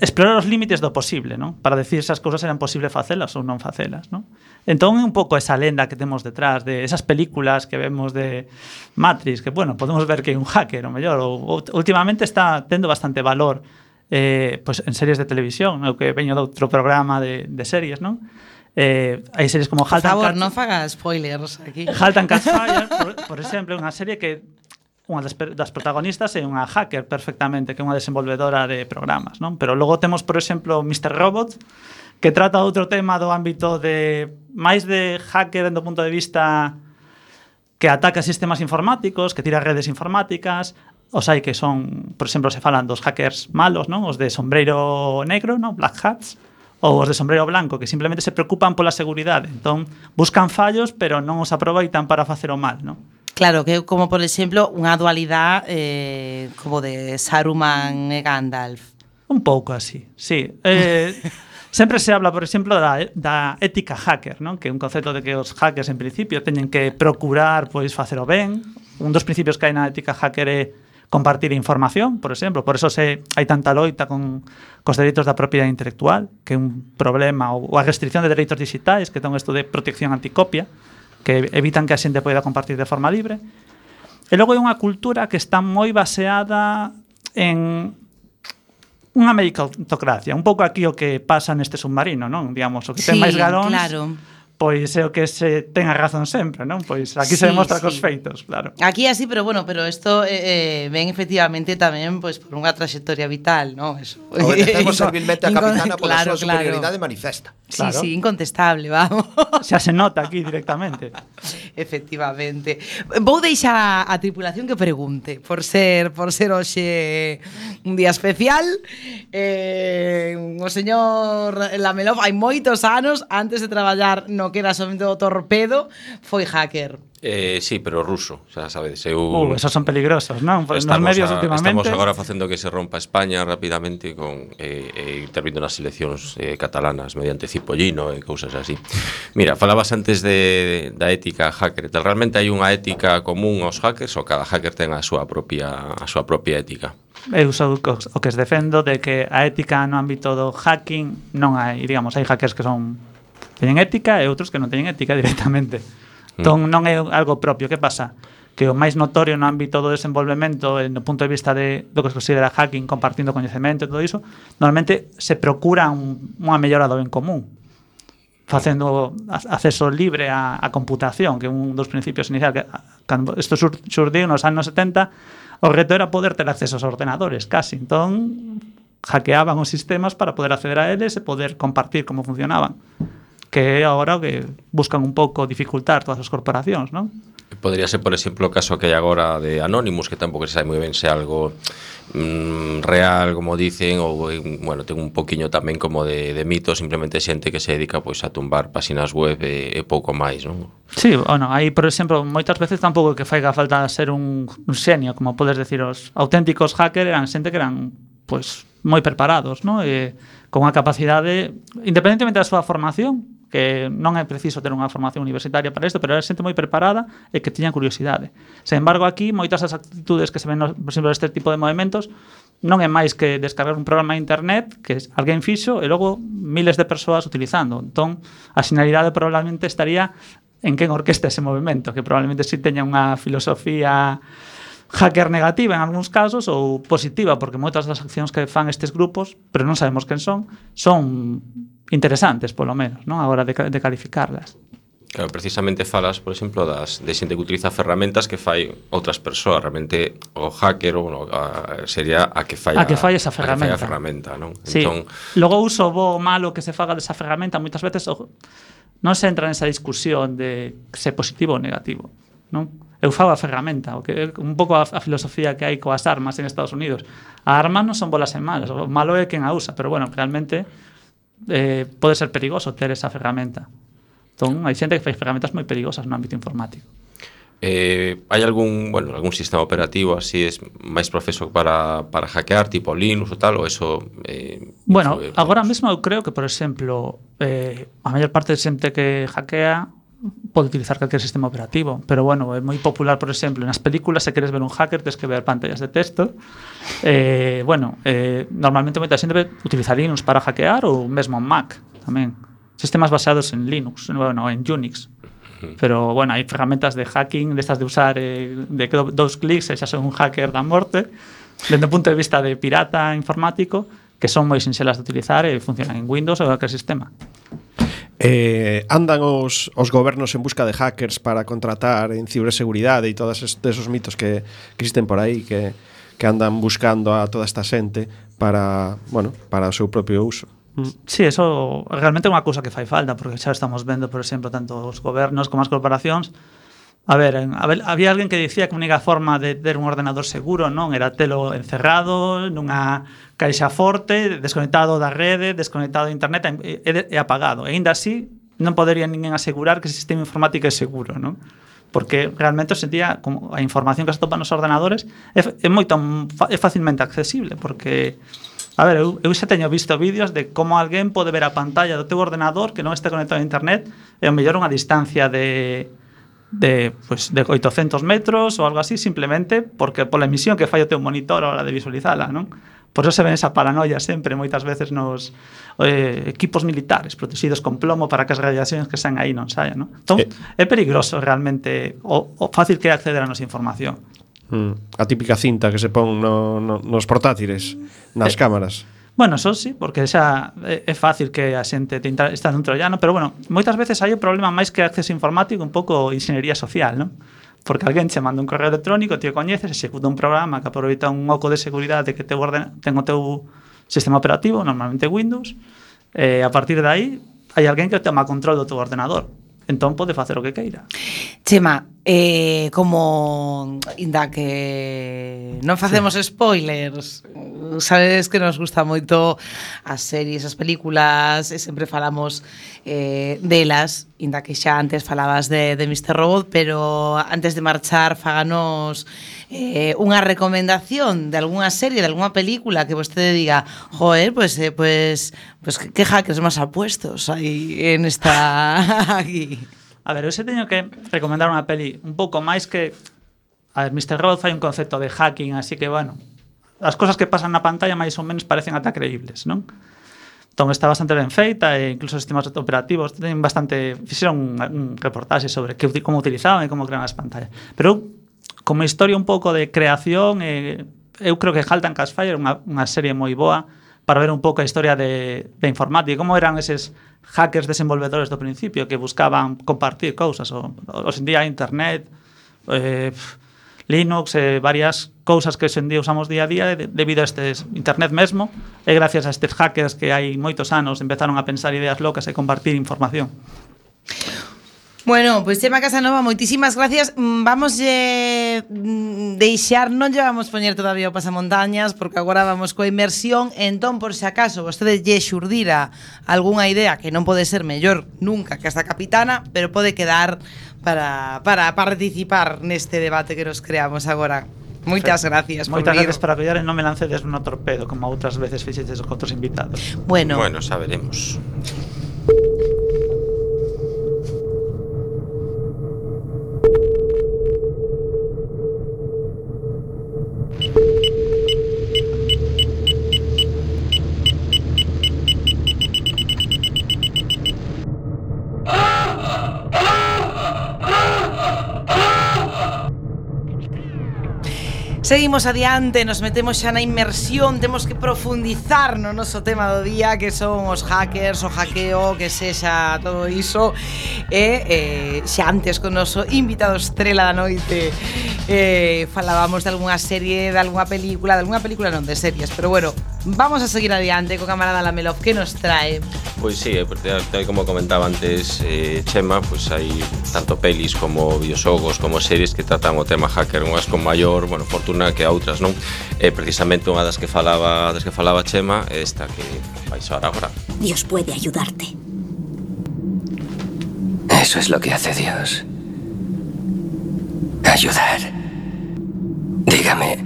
explorar os límites do posible, non? Para decir se as cousas eran posible facelas ou non facelas, non? Entón é un pouco esa lenda que temos detrás de esas películas que vemos de Matrix, que bueno, podemos ver que é un hacker, o mellor, ou, últimamente está tendo bastante valor eh, pues, en series de televisión, o que veño de outro programa de, de series, non? Eh, hai series como Halt Por favor, non faga spoilers aquí. Halt and Catch Fire, por, por exemplo, é unha serie que unha das, das protagonistas é unha hacker perfectamente, que é unha desenvolvedora de programas, non? Pero logo temos, por exemplo, Mr. Robot, que trata outro tema do ámbito de máis de hacker do punto de vista que ataca sistemas informáticos, que tira redes informáticas, os hai que son, por exemplo, se falan dos hackers malos, non? Os de sombreiro negro, non? Black hats, ou os de sombreiro blanco, que simplemente se preocupan pola seguridade. Entón, buscan fallos, pero non os aproveitan para facer o mal, non? Claro, que como por exemplo unha dualidade eh, como de Saruman e Gandalf. Un pouco así, sí. Eh, sempre se habla, por exemplo, da, da ética hacker, non? que é un concepto de que os hackers, en principio, teñen que procurar pois facer o ben. Un dos principios que hai na ética hacker é compartir información, por exemplo. Por eso se, hai tanta loita con, cos dereitos da propiedade intelectual, que é un problema, ou a restricción de dereitos digitais, que ten un estudo de protección anticopia, que evitan que a xente poida compartir de forma libre. E logo é unha cultura que está moi baseada en unha meritocracia, un pouco aquí o que pasa neste submarino, non? Digamos, o que sí, ten máis galóns. Claro pois é o que se ten a razón sempre, non? Pois aquí sí, se demostra sí. cos feitos, claro. Aquí así, pero bueno, pero isto eh, eh, ven efectivamente tamén pois por unha traxectoria vital, non? Eso. Obedecemos servilmente a capitana pola claro, súa claro. superioridade manifesta. Sí, claro. sí, incontestable, vamos. Xa se nota aquí directamente. Efectivamente. Vou deixar a, a tripulación que pregunte por ser por ser hoxe un día especial. Eh, o señor Lamelov hai moitos anos antes de traballar no que era somente o torpedo, foi hacker. Eh, sí, pero ruso, xa sabedes, eu uh, esos son peligrosos, non? Nos medios a, últimamente. Estamos agora facendo que se rompa España rapidamente con eh, eh intervindo nas seleccións eh, catalanas mediante Cipollino e cousas así. Mira, falabas antes de da ética hacker. Tal realmente hai unha ética común aos hackers ou cada hacker ten a súa propia a súa propia ética? eu sou o que os defendo de que a ética no ámbito do hacking non hai, digamos, hai hackers que son teñen ética e outros que non teñen ética directamente. Mm. Entón non é algo propio, que pasa? que o máis notorio no ámbito do desenvolvemento eh, no punto de vista de, do que se considera hacking, compartindo coñecemento e todo iso, normalmente se procura un, unha mellora do ben común facendo acceso libre a, a computación, que é un dos principios inicial que cando isto sur, surdiu nos anos 70, o reto era poder ter acceso aos ordenadores, casi. Entón, hackeaban os sistemas para poder acceder a eles e poder compartir como funcionaban que é agora que buscan un pouco dificultar todas as corporacións, non? Podría ser, por exemplo, o caso que hai agora de Anonymous, que tampouco se sabe moi ben se algo mm, real, como dicen, ou, bueno, ten un poquiño tamén como de, de mito, simplemente xente que se dedica pois a tumbar páxinas web e, e pouco máis, non? Sí, bueno, aí, por exemplo, moitas veces tampouco que faiga falta ser un, un xenio, como podes decir, os auténticos hacker eran xente que eran, pois, moi preparados, non? E con a capacidade, independentemente da súa formación, que non é preciso ter unha formación universitaria para isto, pero era xente moi preparada e que tiña curiosidade. Sen embargo, aquí moitas das actitudes que se ven, por exemplo, este tipo de movimentos non é máis que descargar un programa de internet que alguén fixo e logo miles de persoas utilizando. Entón, a sinalidade probablemente estaría en quen orquesta ese movimento, que probablemente si sí teña unha filosofía hacker negativa en algúns casos ou positiva, porque moitas das accións que fan estes grupos, pero non sabemos quen son, son interesantes, polo menos, non? a hora de, de calificarlas. Claro, precisamente falas, por exemplo, das de xente que utiliza ferramentas que fai outras persoas, realmente o hacker ou bueno, a, sería a que fai a, a que fai esa ferramenta, a, que fai a ferramenta non? Sí. Entón, logo uso bo ou malo que se faga desa ferramenta, moitas veces o, non se entra nesa discusión de se positivo ou negativo, non? eu fago a ferramenta, o que é un pouco a, a filosofía que hai coas armas en Estados Unidos. A arma non son bolas en malas, o malo é quen a usa, pero bueno, realmente eh, pode ser perigoso ter esa ferramenta. Entón, hai xente que fai ferramentas moi perigosas no ámbito informático. Eh, hai algún, bueno, algún sistema operativo así es máis profeso para, para hackear, tipo Linux ou tal, ou eso... Eh, bueno, eso, eh, agora mesmo eu creo que, por exemplo, eh, a maior parte de xente que hackea pode utilizar calquer sistema operativo, pero bueno, é moi popular, por exemplo, nas películas se queres ver un hacker, tens que ver pantallas de texto. Eh, bueno, eh, normalmente moita xente utiliza Linux para hackear ou mesmo Mac tamén. Sistemas basados en Linux, bueno, en Unix. Pero bueno, hai ferramentas de hacking destas de usar eh, de que dous clics e xa son un hacker da morte, dende o punto de vista de pirata informático, que son moi sinxelas de utilizar e funcionan en Windows ou en calquer sistema. Eh, andan os, os gobernos en busca de hackers para contratar en ciberseguridade e todos esos mitos que, que existen por aí que, que andan buscando a toda esta xente para, bueno, para o seu propio uso. Mm. Sí, eso realmente é unha cousa que fai falta, porque xa estamos vendo, por exemplo, tanto os gobernos como as corporacións A ver, a ver, había alguén que dicía que a única forma de ter un ordenador seguro non era telo encerrado nunha caixa forte, desconectado da rede, desconectado de internet e, e, e apagado. E ainda así, non podería ninguén asegurar que ese sistema informático é seguro, non? porque realmente hoxe en día como a información que se topa nos ordenadores é, é moito é facilmente accesible porque A ver, eu, eu xa teño visto vídeos de como alguén pode ver a pantalla do teu ordenador que non está conectado a internet e ao mellor unha distancia de de, pues, de 800 metros ou algo así, simplemente porque pola emisión que falla o teu monitor a hora de visualizala, non? Por eso se ven esa paranoia sempre, moitas veces nos eh, equipos militares protegidos con plomo para que as radiacións que están aí non saian, non? Entón, eh, é peligroso realmente o, o fácil que é acceder a nosa información. Mm. A típica cinta que se pon no, no, nos portátiles, nas eh, cámaras. Bueno, só sí, porque xa eh, é fácil que a xente te está nun trollano, pero bueno, moitas veces hai o problema máis que acceso informático, un pouco ingeniería social, non? Porque alguén che manda un correo electrónico, ti o coñeces, executa un programa que aproveita un oco de seguridade que te ordena, ten o teu sistema operativo, normalmente Windows, e a partir de aí hai alguén que toma control do teu ordenador. Entón pode facer o que queira. Chema, Eh, como inda que non facemos sí. spoilers sabes que nos gusta moito as series, as películas e sempre falamos eh, delas inda que xa antes falabas de, de Mr. Robot pero antes de marchar faganos eh, unha recomendación de algunha serie, de algunha película que vostede diga, joder, pues, eh, pues, pues que hackers máis apuestos aí en esta aquí A ver, eu se teño que recomendar unha peli un pouco máis que... A ver, Mr. Robot fai un concepto de hacking, así que, bueno, as cosas que pasan na pantalla máis ou menos parecen ata creíbles, non? Entón, está bastante ben feita e incluso os sistemas operativos ten bastante... Fixeron un, un reportaxe sobre que, como utilizaban e como crean as pantallas. Pero como historia un pouco de creación, eh, eu creo que Halt and Cashfire é unha, unha serie moi boa para ver un pouco a historia de, de informática, como eran eses hackers desenvolvedores do principio que buscaban compartir cousas. O, o en día internet, eh, Linux, eh, varias cousas que hoxe en día usamos día a día de, debido a estes internet mesmo e gracias a estes hackers que hai moitos anos empezaron a pensar ideas locas e compartir información. Bueno, pois pues, Chema Casanova, moitísimas gracias. Mm, vamos eh, mm, deixar, non lle vamos poñer todavía o pasamontañas porque agora vamos coa inmersión, entón por se si acaso vostede lle xurdira algunha idea que non pode ser mellor nunca que esta capitana, pero pode quedar para, para participar neste debate que nos creamos agora. Moitas gracias Moitas por gracias para acollar e non me lancedes no torpedo Como outras veces fixetes con outros invitados. Bueno, bueno xa veremos Seguimos adiante, nos metemos xa na inmersión, temos que profundizar no noso tema do día, que son os hackers, o hackeo, que sexa todo iso. E eh, xa antes con noso invitado estrela da noite eh, falábamos de algunha serie, de algunha película, de algunha película non de series, pero bueno, vamos a seguir adiante co camarada Lamelov que nos trae. Pois sí, eh, porque tal como comentaba antes eh, Chema, pois hai tanto pelis como videoxogos como series que tratan o tema hacker unhas con maior, bueno, fortuna que a outras, non? E precisamente unha das que falaba, das que falaba Chema é esta que vais ahora agora. Dios puede ayudarte. Eso es lo que hace Dios. Ayudar. Dígame,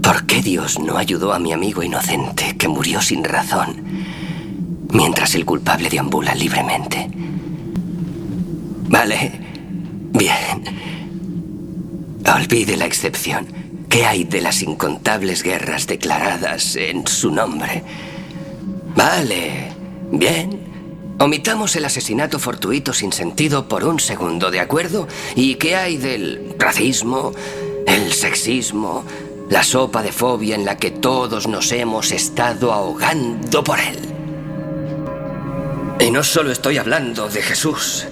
¿por qué Dios no ayudó a mi amigo inocente que murió sin razón mientras el culpable deambula libremente? Vale, bien. Olvide la excepción. ¿Qué hay de las incontables guerras declaradas en su nombre? Vale, bien. Omitamos el asesinato fortuito sin sentido por un segundo, ¿de acuerdo? ¿Y qué hay del racismo, el sexismo, la sopa de fobia en la que todos nos hemos estado ahogando por él? Y no solo estoy hablando de Jesús,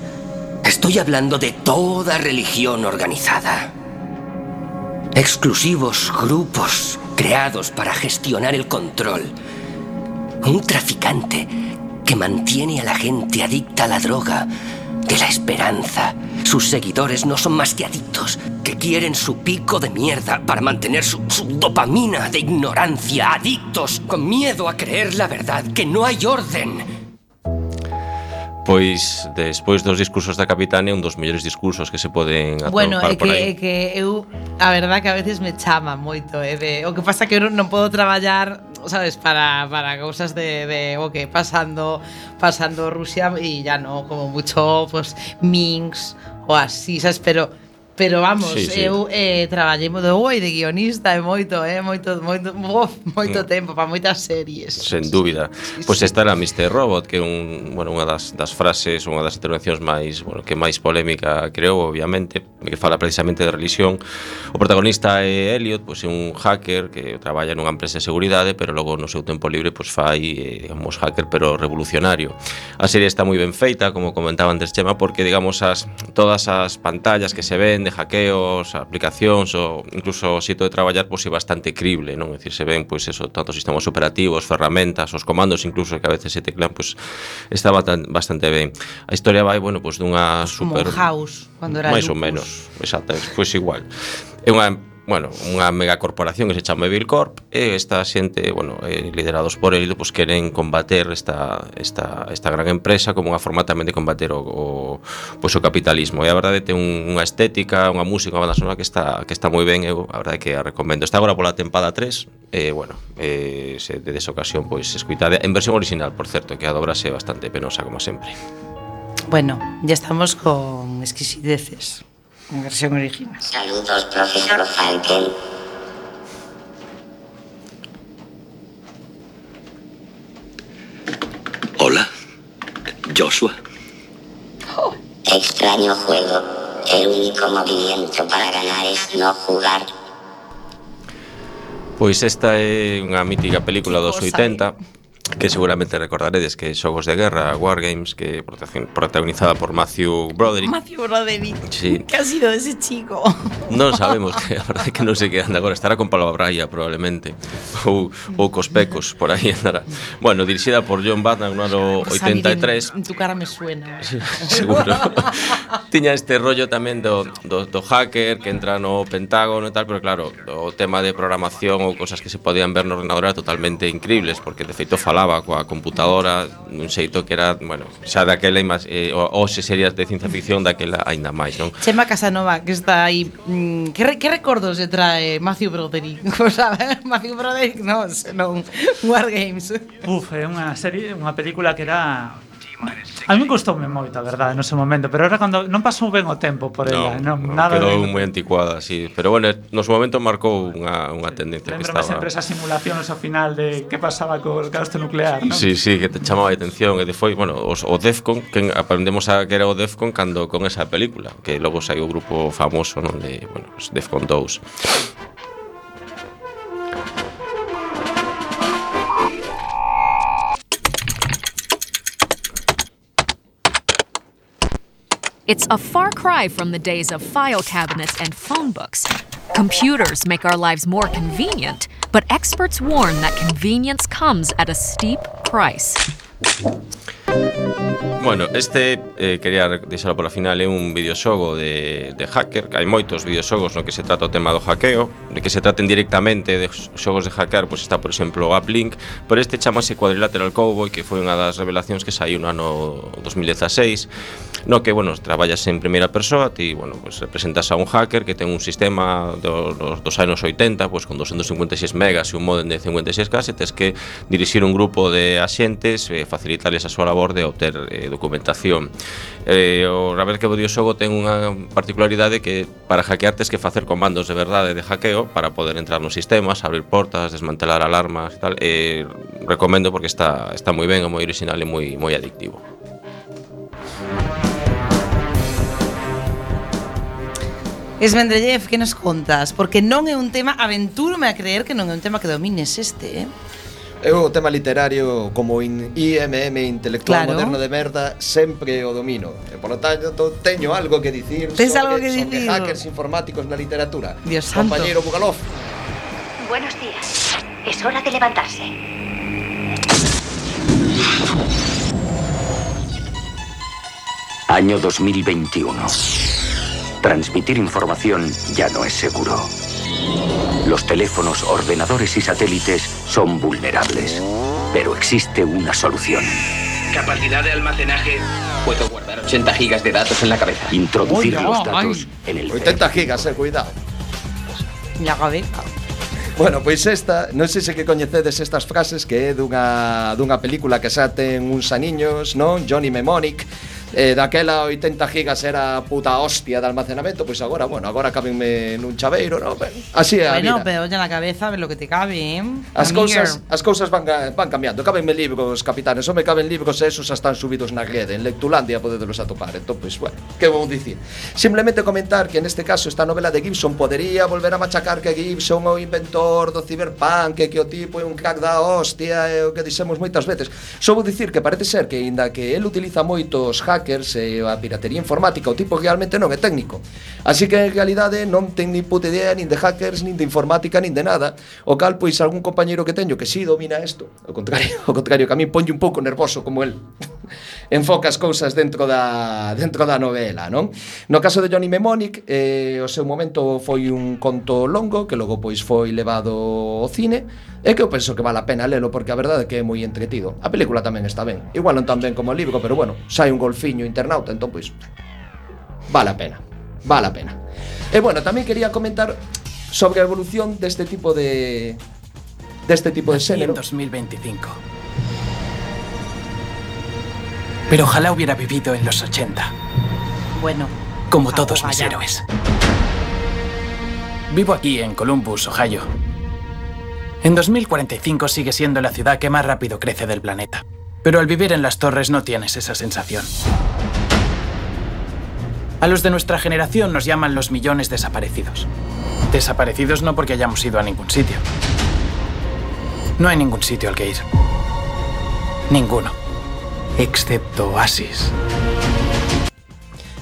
estoy hablando de toda religión organizada. Exclusivos grupos creados para gestionar el control. Un traficante que mantiene a la gente adicta a la droga, de la esperanza. Sus seguidores no son más que adictos, que quieren su pico de mierda para mantener su, su dopamina de ignorancia. Adictos con miedo a creer la verdad, que no hay orden. Pois despois dos discursos da capitán é un dos mellores discursos que se poden Bueno, é que, por aí. é que eu a verdad que a veces me chama moito, eh, de, o que pasa que eu non podo traballar, sabes, para, para cousas de, de o que pasando pasando Rusia e ya no, como mucho pues Minsk o así, sabes, pero Pero vamos, sí, sí. eu eh, traballei de boi de guionista e moito, eh, moito, moito, uf, moito no. tempo para moitas series. Sen dúbida. Sí, pois pues sí. era Mr. Robot, que é un, bueno, unha das, das frases, unha das intervencións máis, bueno, que máis polémica creo, obviamente, que fala precisamente de religión. O protagonista é Elliot, pois pues, é un hacker que traballa nunha empresa de seguridade, pero logo no seu tempo libre pois pues, fai, eh, digamos, hacker pero revolucionario. A serie está moi ben feita, como comentaba antes Chema, porque digamos as todas as pantallas que se ven hackeos, aplicacións ou incluso o sitio de traballar pois é bastante crible, non? É dicir, se ven pois eso, tanto sistemas operativos, ferramentas, os comandos incluso que a veces se teclan, pois está bastante ben. A historia vai, bueno, pois dunha super Como un house, cando era máis ou menos, exacto, pois igual. É unha bueno, unha megacorporación que se chama Evilcorp e esta xente, bueno, eh, liderados por ele, pues queren combater esta, esta, esta gran empresa como unha forma tamén de combater o, o, pues, o capitalismo. E a verdade ten un, unha estética, unha música, unha banda sonora que está, que está moi ben, eu a verdade que a recomendo. Está agora pola tempada 3, e eh, bueno, eh, se de desocasión pois pues, escuitade en versión original, por certo, que a dobrase bastante penosa como sempre. Bueno, ya estamos con exquisideces. En versión original. Saludos, profesor Falken. Hola, Joshua. Extraño juego. El único movimiento para ganar es no jugar. Pois esta é unha mítica película dos 80 que seguramente recordaredes que Xogos de Guerra, Wargames, que protagonizada por Matthew Broderick. Matthew Broderick. Sí. ¿Qué ha sido de ese chico? Non sabemos, que, a verdade que non sei que anda agora, estará con Paloma Braia probablemente, ou, ou cos pecos, por aí andará. Bueno, dirixida por John Batman no ano 83. En, en tu cara me suena. Seguro. Tiña este rollo tamén do, do, do hacker que entra no Pentágono e tal, pero claro, o tema de programación ou cosas que se podían ver no ordenador era totalmente increíbles, porque de feito falaba xogaba coa computadora nun xeito que era, bueno, xa daquela imas, eh, hoxe serías de ciencia ficción daquela aínda máis, non? Chema Casanova, que está aí, mm, que, re, que recordos lle trae Matthew Broderick? O sea, Matthew Broderick, non, senón War Games. Uf, é unha serie, unha película que era A mí gustoume moito, a verdade, no seu momento, pero era cando non pasou ben o tempo por ela, no, non, nada quedou ben... moi anticuada, sí, pero bueno, no seu momento marcou unha unha tendencia Lembrame que estaba. sempre esas simulacións ao final de que pasaba co gasto nuclear, non? Sí, sí, que te chamaba a atención e de foi, bueno, os, o Defcon, que aprendemos a que era o Defcon cando con esa película, que logo saiu o grupo famoso, non, de, bueno, Defcon 2. It's a far cry from the days of file cabinets and phone books. Computers make our lives more convenient, but experts warn that convenience comes at a steep price. Bueno, este eh, quería deixalo para final é un videoxogo de, de hacker Hai moitos videoxogos no que se trata o tema do hackeo De que se traten directamente de xogos de hackear Pois está, por exemplo, o Uplink Pero este chamase Quadrilateral Cowboy Que foi unha das revelacións que saiu no ano 2016 no que, bueno, traballas en primeira persoa, ti, bueno, pues, representas a un hacker que ten un sistema do, dos, dos anos 80, pues, con 256 megas e un modem de 56K, e tes que dirixir un grupo de axentes, eh, facilitarles a súa labor de obter eh, documentación. Eh, o ver que Bodio Xogo ten unha particularidade que para hackear tes que facer comandos de verdade de hackeo para poder entrar nos sistemas, abrir portas, desmantelar alarmas e tal. Eh, recomendo porque está está moi ben, é moi original e moi moi adictivo. Esmendrellev, que nos contas? Porque non é un tema, aventúrome a creer que non é un tema que domines este, eh? Eu o tema literario como in, IMM intelectual claro. moderno de merda sempre o domino. E polo tanto teño algo que dicir Tens sobre, algo que sobre dicir? hackers informáticos na literatura. Dios santo. Compañero Bugalov. Buenos días. Es hora de levantarse. Año 2021. Transmitir información ya no es seguro. Los teléfonos, ordenadores y satélites son vulnerables. Pero existe una solución. Capacidad de almacenaje. Puedo guardar 80 gigas de datos en la cabeza. Introducir Oye, los ay. datos en el 80 gigas, eh, cuidado. La cabeza. Bueno, pois esta, non sei se que coñecedes estas frases que é dunha, dunha película que xa ten uns aniños, non? Johnny Mnemonic Eh, daquela 80 gigas era a puta hostia de almacenamento, pois agora, bueno, agora cabenme nun chaveiro, no? Ben, así é a bueno, vida. Bueno, pero en na cabeza ver lo que te cabe, eh? As cousas, as cousas van, eh, van cambiando. Cabenme libros, capitanes, só me caben libros e esos están subidos na rede. En Lectulandia podedelos atopar. Entón, pois, bueno, que vou dicir? Simplemente comentar que neste caso esta novela de Gibson podería volver a machacar que Gibson o inventor do ciberpunk, que o tipo é un crack da hostia, é o que dixemos moitas veces. Só vou dicir que parece ser que, inda que el utiliza moitos hacks hackers e a piratería informática, o tipo que realmente non é técnico. Así que en realidade eh, non ten ni puta idea nin de hackers, nin de informática, nin de nada, o cal pois algún compañeiro que teño que si sí, domina isto, o contrario, o contrario que a mí ponlle un pouco nervoso como el. enfoca as cousas dentro da, dentro da novela, non? No caso de Johnny Mnemonic, eh, o seu momento foi un conto longo que logo pois foi levado ao cine e que eu penso que vale a pena lelo porque a verdade é que é moi entretido. A película tamén está ben, igual non tan ben como o libro, pero bueno, sai un golfiño internauta, entón pois vale a pena, vale a pena. E bueno, tamén quería comentar sobre a evolución deste tipo de deste tipo de xénero. 2025. Pero ojalá hubiera vivido en los 80, Bueno, como todos mis héroes. Vivo aquí en Columbus, Ohio. En 2045 sigue siendo la ciudad que más rápido crece del planeta. Pero al vivir en las torres no tienes esa sensación. A los de nuestra generación nos llaman los millones desaparecidos. Desaparecidos no porque hayamos ido a ningún sitio. No hay ningún sitio al que ir. Ninguno. excepto Oasis.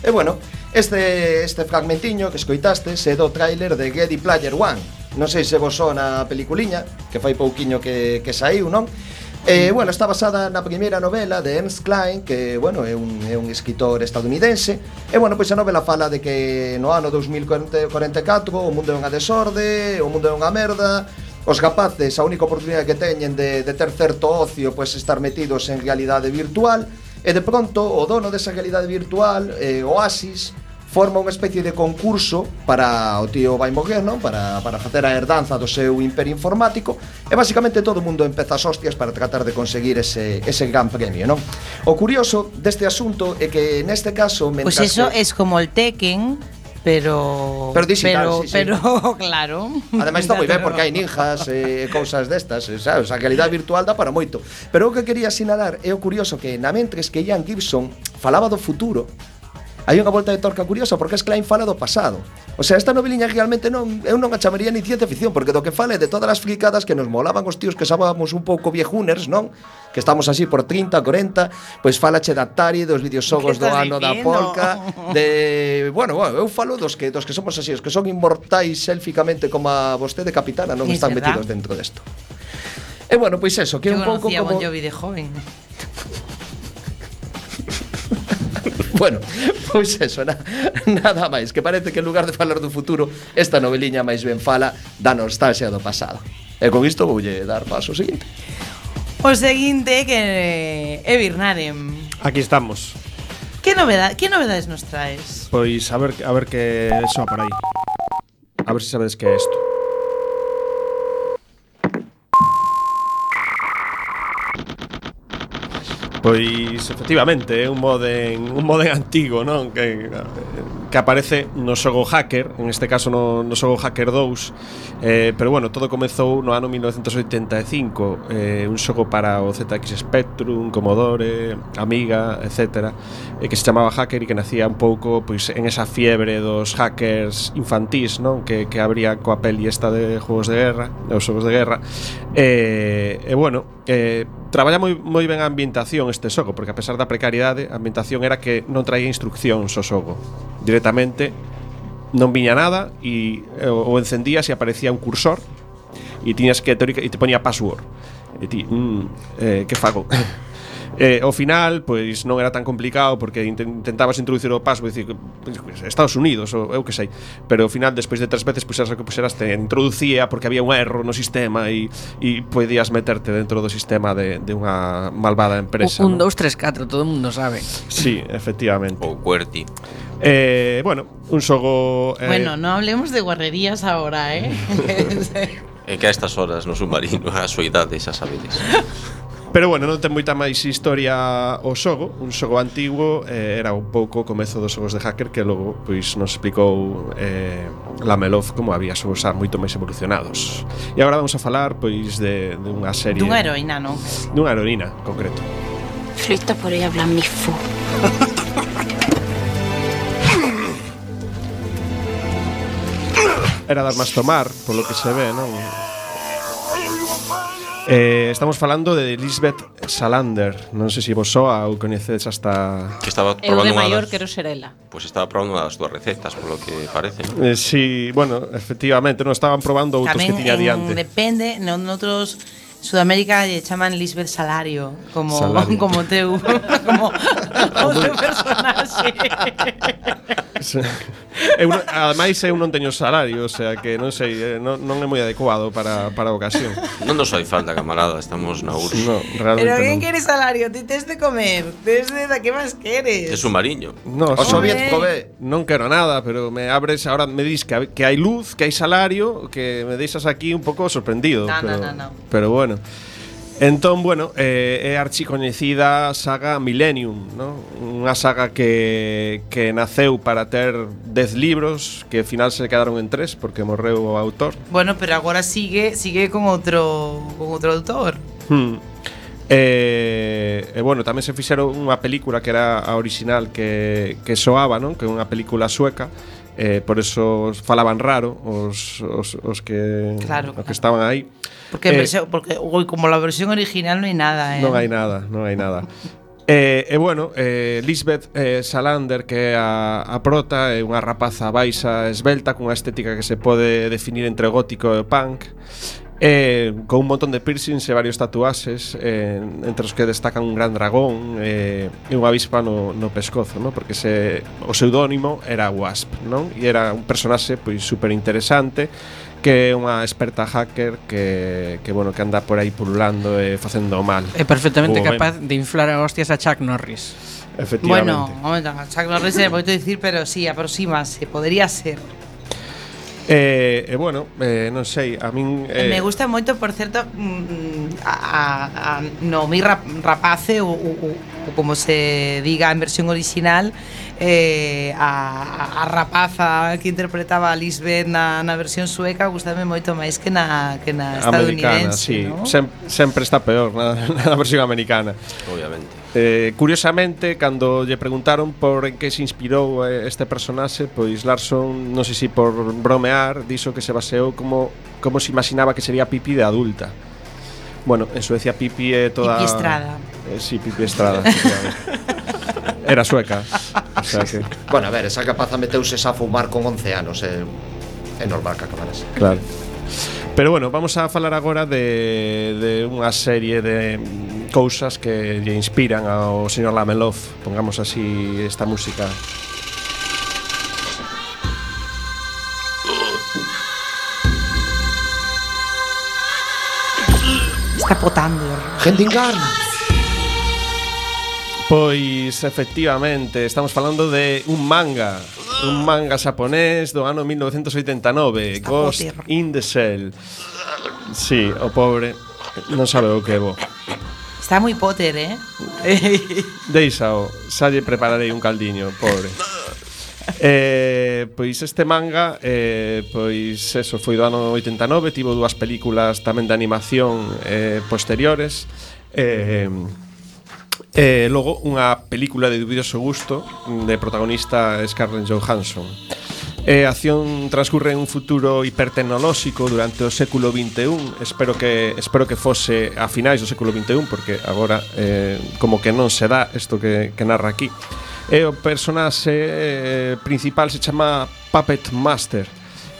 E bueno, este, este fragmentiño que escoitaste se do tráiler de Ready Player One. Non sei se vos sona a peliculiña, que fai pouquiño que, que saiu, non? Eh, bueno, está basada na primeira novela de Ernst Klein Que, bueno, é un, é un escritor estadounidense E, bueno, pois a novela fala de que no ano 2044 O mundo é unha desorde, o mundo é unha merda Os rapaces a única oportunidade que teñen de, de ter certo ocio pois estar metidos en realidade virtual e de pronto o dono desa realidade virtual, eh, Oasis, forma unha especie de concurso para o tío vai morrer, non? Para, para facer a herdanza do seu imperio informático e basicamente todo o mundo empeza as hostias para tratar de conseguir ese, ese gran premio, non? O curioso deste asunto é que neste caso... Pois pues eso que... es como el Tekken pero pero digital, pero, sí, sí. pero claro. Ademais está moi ben porque hai ninjas e eh, cousas destas, sabes, a realidade virtual dá para moito. Pero o que quería sinalar é o curioso que na mentres que Ian Gibson falaba do futuro, hai unha volta de torca curiosa porque es Klein fala do pasado. O sea, esta noveliña realmente non eu non a chamaría ni ciencia ficción, porque do que fale de todas as fricadas que nos molaban os tíos que sábamos un pouco viejuners, non? Que estamos así por 30, 40, pois pues falache da Atari, dos videoxogos do ano diciendo? da polca, de, bueno, bueno, eu falo dos que dos que somos así, os que son inmortais selficamente como a vostede capitana, non es están verdad? metidos dentro desto. E bueno, pois eso, que é un pouco como Yo de joven. bueno, pois eso, na, nada máis, que parece que en lugar de falar do futuro, esta noveliña máis ben fala da nostalgia do pasado. E con isto voulle dar paso ao seguinte. O seguinte que eh, é Birnarem. Aquí estamos. Que novedad, que novedades nos traes? Pois a ver, a ver que soa por aí. A ver se si sabedes que é isto. Pois efectivamente, un modem, un modem antigo, non? Que que aparece no xogo Hacker, en este caso no, no xogo Hacker 2, eh, pero bueno, todo comezou no ano 1985, eh, un xogo para o ZX Spectrum, Commodore, Amiga, etc., eh, que se chamaba Hacker e que nacía un pouco pois en esa fiebre dos hackers infantís, non? Que, que habría coa peli esta de juegos de guerra, os xogos de guerra. Eh, e, eh, eh, bueno, eh, traballa moi, moi ben a ambientación este xogo, porque a pesar da precariedade, a ambientación era que non traía instruccións ao xogo. Dire concretamente non viña nada e eh, o encendías e aparecía un cursor e tiñas que teórica e te ponía password. E ti, mm, eh, que fago? Eh, ao final, pois non era tan complicado porque intentabas introducir o password dicir, Estados Unidos ou eu que sei, pero ao final despois de tres veces puxeras o que puxeras te introducía porque había un erro no sistema e, e podías meterte dentro do sistema de, de unha malvada empresa. Un, ¿no? un, dos, tres, catro, todo o mundo sabe. Sí, efectivamente. Ou QWERTY. Eh, bueno, un xogo eh, Bueno, no hablemos de guarrerías ahora, eh? é que a estas horas no submarino a súa idade xa sabedes. Pero bueno, non ten moita máis historia o xogo, un xogo antigo, eh, era un pouco o comezo dos xogos de hacker que logo pois nos explicou eh, Lamelov como había xogos xa moito máis evolucionados. E agora vamos a falar pois de, de unha serie Dunha heroína, non? Dunha heroína, concreto. Flytta på dig jävla miffo. era dar máis tomar, polo que se ve, non? Eh, estamos falando de Lisbeth Salander Non sei se vos soa ou coñecedes hasta... Que estaba Eu de maior das... quero ser ela Pois pues estaba probando unha das túas recetas, polo que parece ¿no? eh, sí, bueno, efectivamente Non estaban probando outros Tamén que tiña diante Depende, en outros Sudamérica lle chaman Lisbeth Salario como Salario. como teu como o teu personaxe. eu non, ademais eu non teño salario, o sea que non sei, eh, non, non é moi adecuado para, para a ocasión. Non nos fai falta, camarada, estamos na URSS. No, realmente Pero quen quere salario? Ti tes de comer, tes de da que máis queres? Es un mariño. No, o soviet provee. Non quero nada, pero me abres, ahora me dis que, que hai luz, que hai salario, que me deixas aquí un pouco sorprendido. No, pero, no, no, no. pero bueno. Entón, bueno, eh, é archicoñecida saga Millennium, ¿no? Unha saga que, que naceu para ter 10 libros que ao final se quedaron en 3 porque morreu o autor. Bueno, pero agora sigue sigue con outro con outro autor. Hmm. Eh, e, eh, eh, bueno, tamén se fixeron unha película que era a original que, que soaba, non? Que é unha película sueca eh, por eso falaban raro os, os, os que, claro, os que estaban aí. Claro Porque, eh, versión, porque uy, como la versión original no hay nada, ¿eh? Non hai nada, non hai nada. E, eh, eh, bueno, eh, Lisbeth eh, Salander que é a, a prota é unha rapaza baixa esbelta cunha estética que se pode definir entre gótico e punk eh, con un montón de piercings e varios tatuaxes eh, entre os que destacan un gran dragón eh, e unha avispa no, no pescozo no? porque se, o pseudónimo era Wasp non? e era un personaxe pois, super interesante que é unha experta hacker que, que bueno que anda por aí pululando e facendo mal. É perfectamente Como capaz ben. de inflar a hostias a Chuck Norris. Efectivamente. Bueno, momento, a Chuck Norris é moito dicir, pero sí, aproxímase, podría ser. Eh, eh, bueno, eh, non sei, a min eh... Me gusta moito, por certo, mm, mm a, a, no mi rap, Rapace ou, ou, ou como se diga en versión original, eh, a, a rapaza que interpretaba a Lisbeth na, na versión sueca gustame moito máis que na, que na estadounidense sí. ¿no? Sem, sempre está peor na, na versión americana obviamente Eh, curiosamente, cando lle preguntaron por en que se inspirou eh, este personaxe, pois Larson, non sei se por bromear, dixo que se baseou como como se imaginaba que sería Pipi de adulta. Bueno, en Suecia Pipi é toda Pipi Estrada. Eh, sí, Pipi Estrada. era sueca. O sea que... Bueno, a ver, esa capaza meteuse a fumar con 11 anos, é, eh, é normal que acabaras. Claro. Pero bueno, vamos a falar agora de, de unha serie de cousas que lle inspiran ao señor Lamelov. pongamos así esta música. Está potando. Gendingar Pois efectivamente, estamos falando de un manga, un manga xaponés do ano 1989, Está Ghost potir. in the Shell. Sí, o pobre non sabe o que bo. Está moi Potter, eh? Deixao, xa lle prepararei un caldiño, pobre. Eh, pois este manga eh, Pois eso, foi do ano 89 Tivo dúas películas tamén de animación eh, Posteriores Eh, E logo unha película de dubioso gusto de protagonista Scarlett Johansson. E a acción transcurre en un futuro hipertecnolóxico durante o século XXI Espero que espero que fose a finais do século XXI Porque agora eh, como que non se dá isto que, que narra aquí E o personaxe eh, principal se chama Puppet Master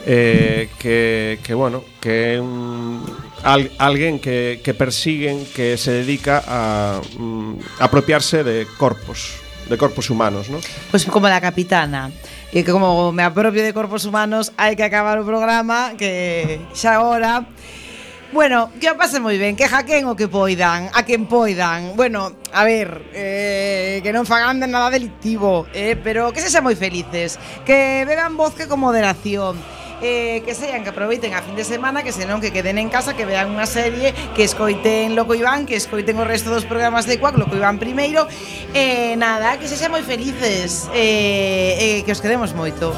eh, que, que, bueno, que é un, al, alguén que, que persiguen que se dedica a mm, apropiarse de corpos de corpos humanos, ¿no? Pues como la capitana. E que como me apropio de corpos humanos, hai que acabar o programa, que xa agora... Bueno, que o pase moi ben, que jaquen o que poidan, a quen poidan. Bueno, a ver, eh, que non fagan de nada delictivo, eh, pero que se xa moi felices, que beban vodka con moderación, eh, que sean, que aproveiten a fin de semana, que senón que queden en casa, que vean unha serie, que escoiten Loco Iván, que escoiten o resto dos programas de Cuac, Loco Iván primeiro. Eh, nada, que se sean moi felices, eh, eh, que os queremos moito.